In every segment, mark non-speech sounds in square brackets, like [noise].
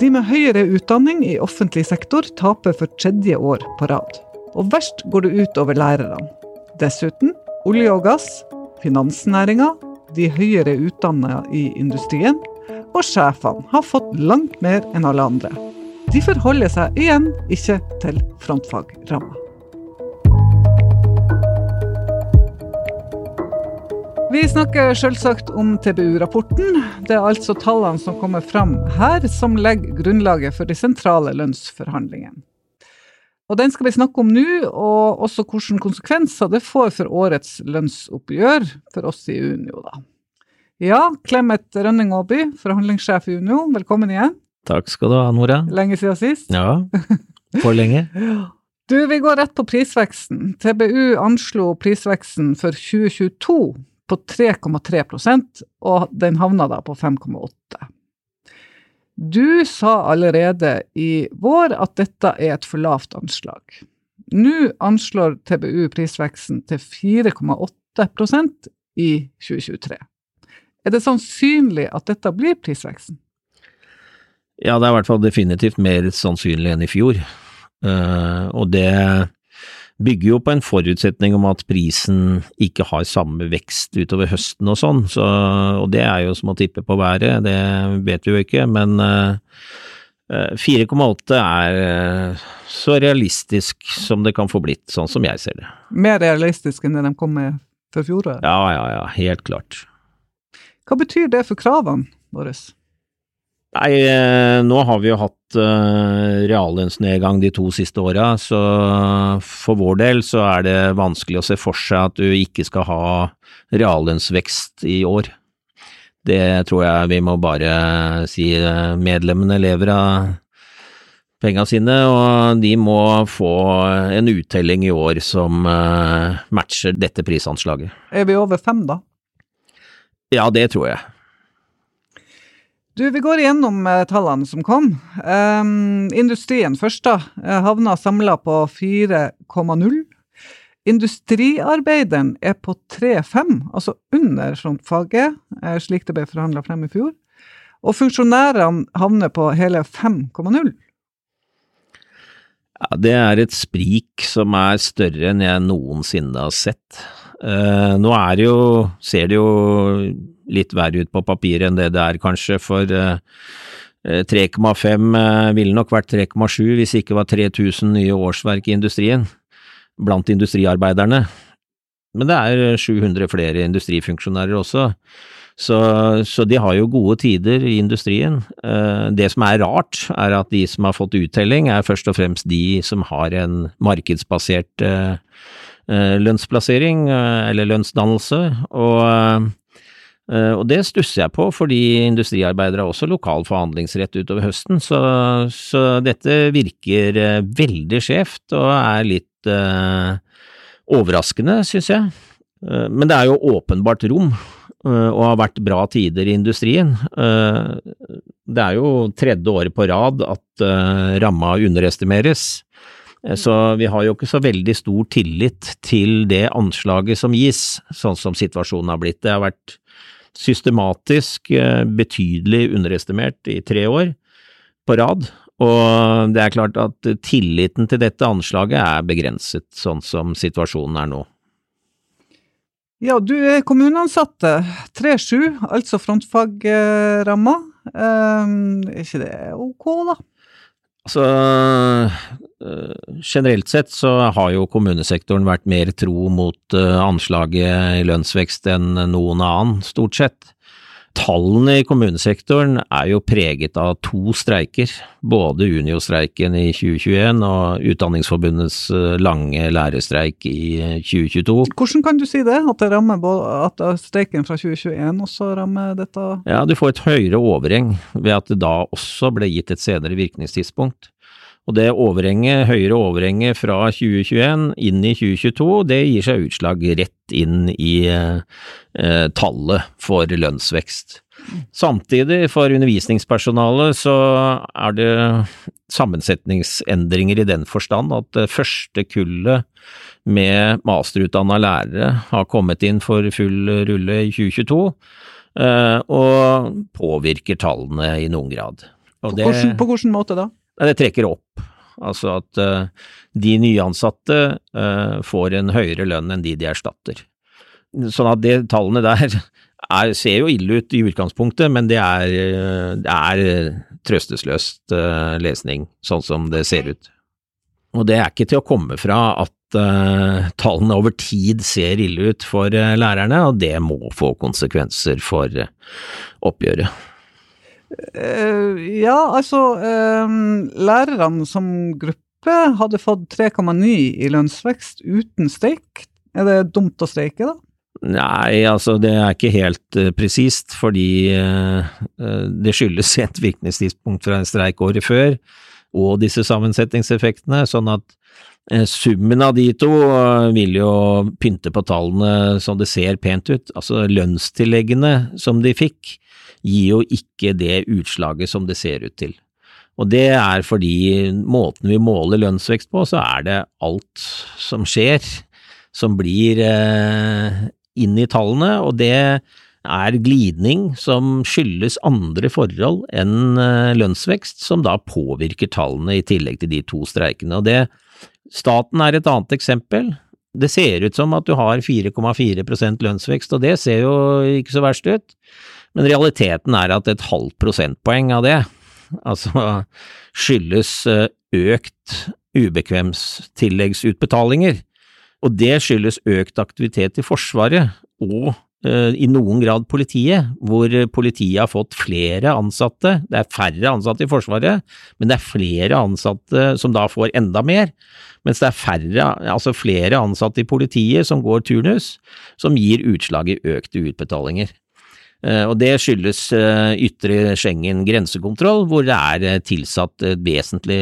De med høyere utdanning i offentlig sektor taper for tredje år på rad. Og verst går det ut over lærerne. Dessuten olje og gass, finansnæringa, de høyere utdanna i industrien og sjefene har fått langt mer enn alle andre. De forholder seg igjen ikke til frontfagramma. Vi snakker selvsagt om TBU-rapporten. Det er altså tallene som kommer fram her, som legger grunnlaget for de sentrale lønnsforhandlingene. Og Den skal vi snakke om nå, og også hvilke konsekvenser det får for årets lønnsoppgjør for oss i Unio. da. Ja, Clemet Rønning Aaby, forhandlingssjef i Unio, velkommen igjen. Takk skal du ha, Nora. Lenge siden sist. Ja, for lenge. Du, vi går rett på prisveksten. TBU anslo prisveksten for 2022 på 3,3% og den havna da på 5,8 du sa allerede i vår at dette er et for lavt anslag. Nå anslår TBU prisveksten til 4,8% i 2023. Er det sannsynlig at dette blir prisveksten? Ja, det er i hvert fall definitivt mer sannsynlig enn i fjor. Uh, og det bygger jo på en forutsetning om at prisen ikke har samme vekst utover høsten og sånn, så, og det er jo som å tippe på været, det vet vi jo ikke, men uh, eh, 4,8 eh, er uh, så realistisk som det kan få blitt, sånn som jeg ser det. Mer realistisk enn det de kom med før fjoråret? Ja, ja, ja, helt klart. Hva betyr det for kravene våre? Nei, nå har vi jo hatt uh, reallønnsnedgang de to siste åra, så for vår del så er det vanskelig å se for seg at du ikke skal ha reallønnsvekst i år. Det tror jeg vi må bare si medlemmene lever av penga sine, og de må få en uttelling i år som matcher dette prisanslaget. Er vi over fem, da? Ja, det tror jeg. Du, Vi går igjennom uh, tallene som kom. Um, industrien først, da. Uh, havna samla på 4,0. Industriarbeideren er på 3,5, altså under frontfaget, uh, slik det ble forhandla frem i fjor. Og funksjonærene havner på hele 5,0. Ja, det er et sprik som er større enn jeg noensinne har sett. Uh, nå er det jo, ser det jo litt verre ut på papiret enn det det er, kanskje, for uh, eh, 3,5 uh, ville nok vært 3,7 hvis det ikke var 3000 nye årsverk i industrien, blant industriarbeiderne. Men det er 700 flere industrifunksjonærer også. Så, så, de har jo gode tider i industrien. Det som er rart, er at de som har fått uttelling, er først og fremst de som har en markedsbasert Eh, lønnsplassering, eh, eller lønnsdannelse, og, eh, og det stusser jeg på, fordi industriarbeidere har også lokal forhandlingsrett utover høsten, så, så dette virker veldig skjevt og er litt uh, overraskende, synes jeg. Men det er jo åpenbart rom, og har vært bra tider i industrien. Det er jo tredje året på rad at ramma underestimeres. Eh, så vi har jo ikke så veldig stor tillit til det anslaget som gis, sånn som situasjonen har blitt. Det har vært systematisk eh, betydelig underestimert i tre år på rad, og det er klart at tilliten til dette anslaget er begrenset, sånn som situasjonen er nå. Ja, du er kommuneansatte. 3-7, altså frontfagramma. Eh, er ikke det ok, da? Altså, generelt sett så har jo kommunesektoren vært mer tro mot eh, anslaget i lønnsvekst enn noen annen, stort sett. Tallene i kommunesektoren er jo preget av to streiker, både Unio-streiken i 2021 og Utdanningsforbundets eh, lange lærerstreik i 2022. Eh, Hvordan kan du si det, at, det rammer, at streiken fra 2021 også rammer dette? Ja, Du får et høyere overheng ved at det da også ble gitt et senere virkningstidspunkt. Og det overhenget, høyere overhenget fra 2021 inn i 2022, det gir seg utslag rett inn i eh, tallet for lønnsvekst. Samtidig, for undervisningspersonalet, så er det sammensetningsendringer i den forstand at det første kullet med masterutdanna lærere har kommet inn for full rulle i 2022, eh, og påvirker tallene i noen grad. På, hvordan, på hvilken måte da? Det trekker opp. Altså at uh, de nyansatte uh, får en høyere lønn enn de de erstatter. Sånn at de tallene der [laughs] er, ser jo ille ut i utgangspunktet, men det er, det er trøstesløst uh, lesning, sånn som det ser ut. Og det er ikke til å komme fra at tallene over tid ser ille ut for lærerne, og det må få konsekvenser for uh, ja, altså lærerne som gruppe hadde fått 3,9 i lønnsvekst uten streik. Er det dumt å streike, da? Nei, altså det er ikke helt uh, presist, fordi uh, det skyldes et virkningstidspunkt fra en streik året før og disse sammensetningseffektene, sånn at uh, summen av de to vil jo pynte på tallene som det ser pent ut. Altså lønnstilleggene som de fikk, gir jo ikke det utslaget som det ser ut til. Og det er fordi måten vi måler lønnsvekst på, så er det alt som skjer som blir eh, inn i tallene, og det er glidning som skyldes andre forhold enn eh, lønnsvekst, som da påvirker tallene i tillegg til de to streikene. Og det, staten er et annet eksempel. Det ser ut som at du har 4,4% lønnsvekst, og det ser jo ikke så verst ut, men realiteten er at et halvt prosentpoeng av det, altså skyldes eh, økt ubekvemstilleggsutbetalinger. Og det skyldes økt aktivitet i Forsvaret og i noen grad politiet, hvor politiet har fått flere ansatte. Det er færre ansatte i Forsvaret, men det er flere ansatte som da får enda mer. Mens det er færre, altså flere ansatte i politiet som går turnus, som gir utslag i økte utbetalinger. Eh, og det skyldes eh, ytre Schengen grensekontroll, hvor det er tilsatt et vesentlig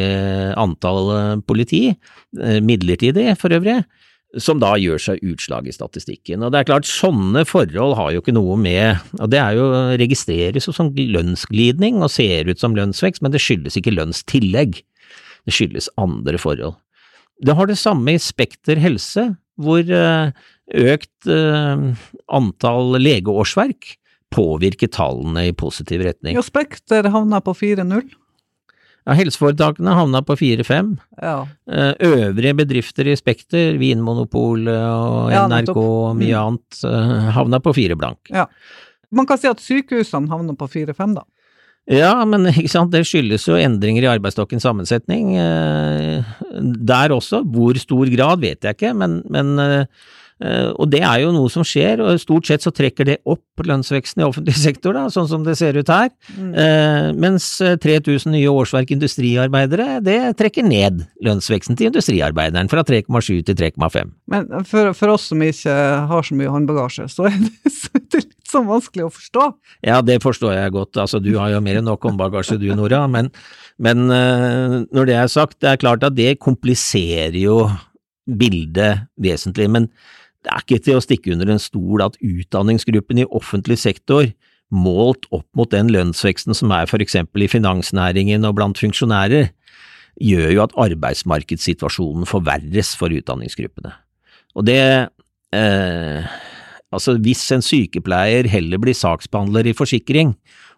antall politi, midlertidig for øvrig, som da gjør seg utslag i statistikken. Og det er klart, sånne forhold har jo ikke noe med Og det er jo registreres jo som lønnsglidning og ser ut som lønnsvekst, men det skyldes ikke lønnstillegg. Det skyldes andre forhold. Det har det samme i Spekter helse, hvor eh, økt eh, antall legeårsverk påvirker tallene i positiv retning. Ja, Spekter havna på 4-0. Ja, helseforetakene havna på 4-5. Ja. Eh, øvrige bedrifter i Spekter, Vinmonopolet og NRK og mye Mm. annet, eh, havna på fire blank. Ja. Man kan si at sykehusene havner på 4-5, da. Ja, men [laughs] det skyldes jo endringer i arbeidsstokkens sammensetning. eh, Der også, hvor stor grad vet jeg ikke, men, men Og det er jo noe som skjer, og stort sett så trekker det opp lønnsveksten i offentlig [laughs] sektor, da, sånn som det ser ut her. Mm. Eh, mens eh, 3000 nye årsverk industriarbeidere, det trekker ned lønnsveksten til industriarbeideren fra 3,7 til 3,5. Men for, for oss som ikke har så mye håndbagasje, så er [laughs] det, så er det litt sånn vanskelig å forstå. Ja, det forstår jeg godt. Altså, du har jo mer enn nok håndbagasje du, Nora. Men, men eh, når det er sagt, det er klart at det kompliserer jo bildet vesentlig. Men det er ikke til å stikke under en stol at utdanningsgruppen i offentlig sektor, målt opp mot den lønnsveksten som er for eksempel i finansnæringen og blant funksjonærer, gjør jo at arbeidsmarkedssituasjonen forverres for utdanningsgruppene. Og det eh, Altså, hvis en sykepleier heller blir saksbehandler i forsikring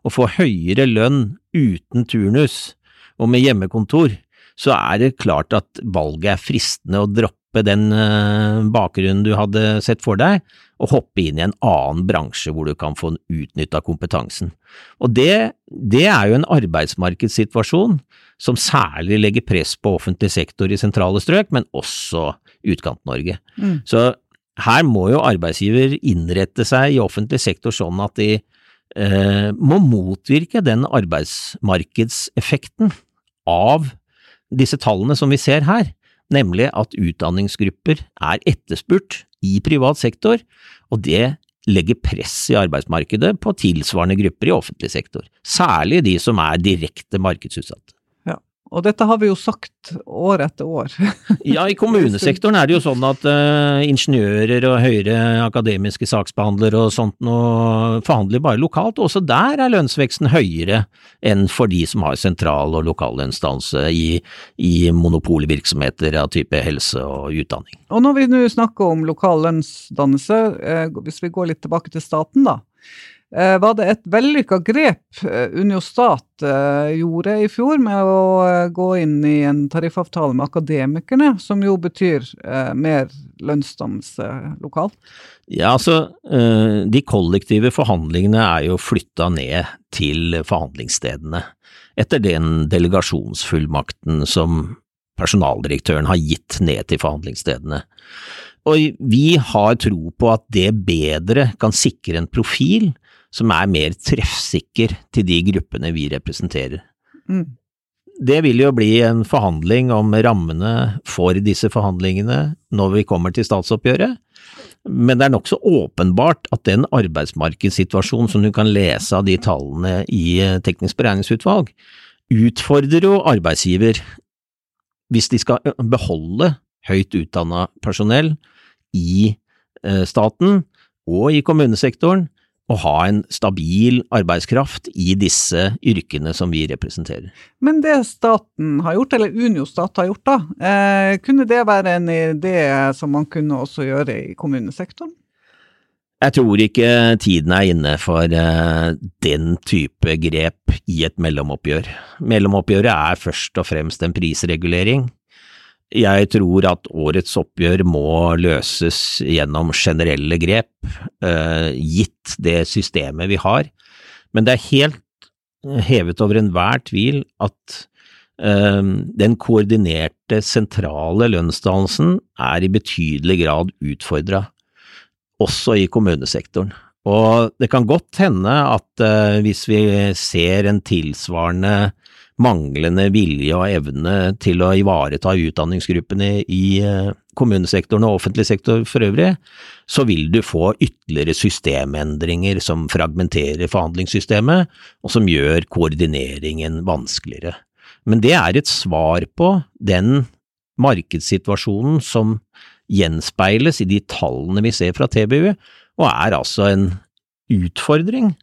og får høyere lønn uten turnus og med hjemmekontor, så er det klart at valget er fristende å droppe den eh, bakgrunnen du hadde sett for deg, og hoppe inn i en annen bransje hvor du kan få utnytta kompetansen. Og det, det er jo en arbeidsmarkedssituasjon som særlig legger press på offentlig sektor i sentrale strøk, men også Utkant-Norge. Mm. Så her må jo arbeidsgiver innrette seg i offentlig sektor sånn at de eh, må motvirke den arbeidsmarkedseffekten av disse tallene som vi ser her, nemlig at utdanningsgrupper er etterspurt i privat sektor, og det legger press i arbeidsmarkedet på tilsvarende grupper i offentlig sektor, særlig de som er direkte markedsutsatte. Og dette har vi jo sagt år etter år. [laughs] Ja, i kommunesektoren er det jo sånn at uh, ingeniører og høyere akademiske saksbehandlere og sånt noe forhandler bare lokalt, og også der er lønnsveksten høyere enn for de som har sentral og lokal i, i monopolvirksomheter av type helse og utdanning. Og når vi nå snakker om lokal lønnsdannelse, uh, hvis vi går litt tilbake til staten, da. Eh, var det et vellykka grep eh, Unio Stat eh, gjorde i fjor med å gå inn i en tariffavtale med akademikerne, som jo betyr mer lønnsdannelse lokalt? Ja, altså de kollektive forhandlingene er jo flytta ned til forhandlingsstedene etter den delegasjonsfullmakten som personaldirektøren har gitt ned til forhandlingsstedene. Og vi har tro på at det bedre kan sikre en profil som er mer treffsikker til de gruppene vi representerer. Mm. Det vil jo bli en forhandling om rammene for disse forhandlingene når vi kommer til statsoppgjøret, men det er nokså åpenbart at den arbeidsmarkedssituasjonen som du kan lese av de tallene i eh, Teknisk beregningsutvalg, utfordrer jo arbeidsgiver hvis de skal beholde høyt utdanna personell i eh, staten og i kommunesektoren, å ha en stabil arbeidskraft i disse yrkene som vi representerer. Men det staten har gjort, eller Unio stat har gjort da, eh, kunne det være en idé som man kunne også gjøre i kommunesektoren? Jeg tror ikke tiden er inne for eh, den type grep i et mellomoppgjør. Mellomoppgjøret er først og fremst en prisregulering. Jeg tror at årets oppgjør må løses gjennom generelle grep, eh, gitt det systemet vi har. Men det er helt hevet over enhver tvil at eh, den koordinerte sentrale lønnsdannelsen er i betydelig grad utfordra, også i kommunesektoren. Og det kan godt hende at uh, hvis vi ser en tilsvarende manglende vilje og evne til å ivareta utdanningsgruppene i eh, kommunesektoren og offentlig sektor for øvrig, så vil du få ytterligere systemendringer som fragmenterer forhandlingssystemet, og som gjør koordineringen vanskeligere. Men det er et svar på den markedssituasjonen som gjenspeiles i de tallene vi ser fra TBU, og er altså en utfordring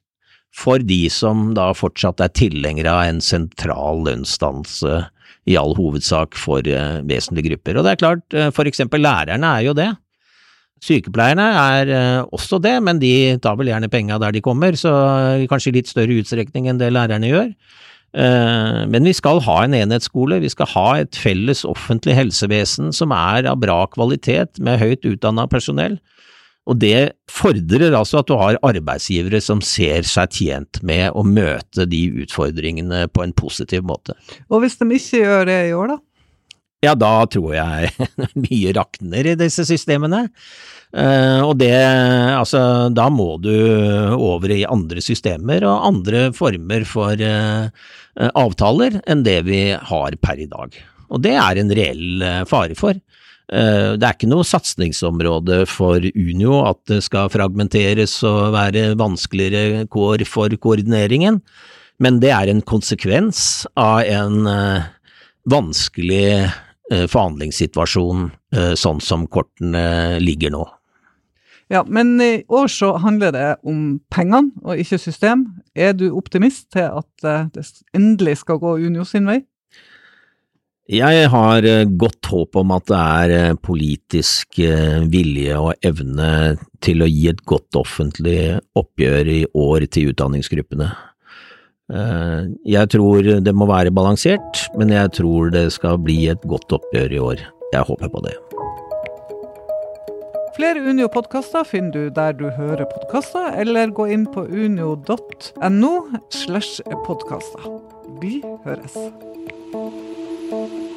for de som da fortsatt er tilhengere av en sentral lønnsdannelse i all hovedsak for uh, vesentlige grupper. Og det er klart, uh, for eksempel lærerne er jo det. Sykepleierne er uh, også det, men de tar vel gjerne penga der de kommer, så kanskje i litt større utstrekning enn det lærerne gjør. Men vi skal ha en enhetsskole, vi skal ha et felles offentlig helsevesen som er av bra kvalitet, med høyt utdanna personell. Og det fordrer altså at du har arbeidsgivere som ser seg tjent med å møte de utfordringene på en positiv måte. Og hvis de ikke gjør det i år, da? Ja, da tror jeg [laughs] mye rakner i disse systemene. Uh, og det, altså, da må du over i andre systemer og andre former for uh, avtaler enn det vi har per i dag. Og det er en reell uh, fare for. Eh, det er ikke noe satsingsområde for Unio at det skal fragmenteres og være vanskeligere kår for koordineringen, men det er en konsekvens av en eh, vanskelig eh, forhandlingssituasjon sånn som kortene ligger nå. Ja, men i år så handler det om pengene og ikke system. Er du optimist til at det endelig skal gå Unio sin vei? Jeg har eh, godt håp om at det er eh, politisk eh, vilje og evne til å gi et godt offentlig oppgjør i år til utdanningsgruppene. Jeg tror det må være balansert, men jeg tror det skal bli et godt oppgjør i år. Jeg håper på det. Flere Unio-podkaster finner du der du hører podkaster, eller gå inn på unio.no slash podkaster. Vi høres. Thank you.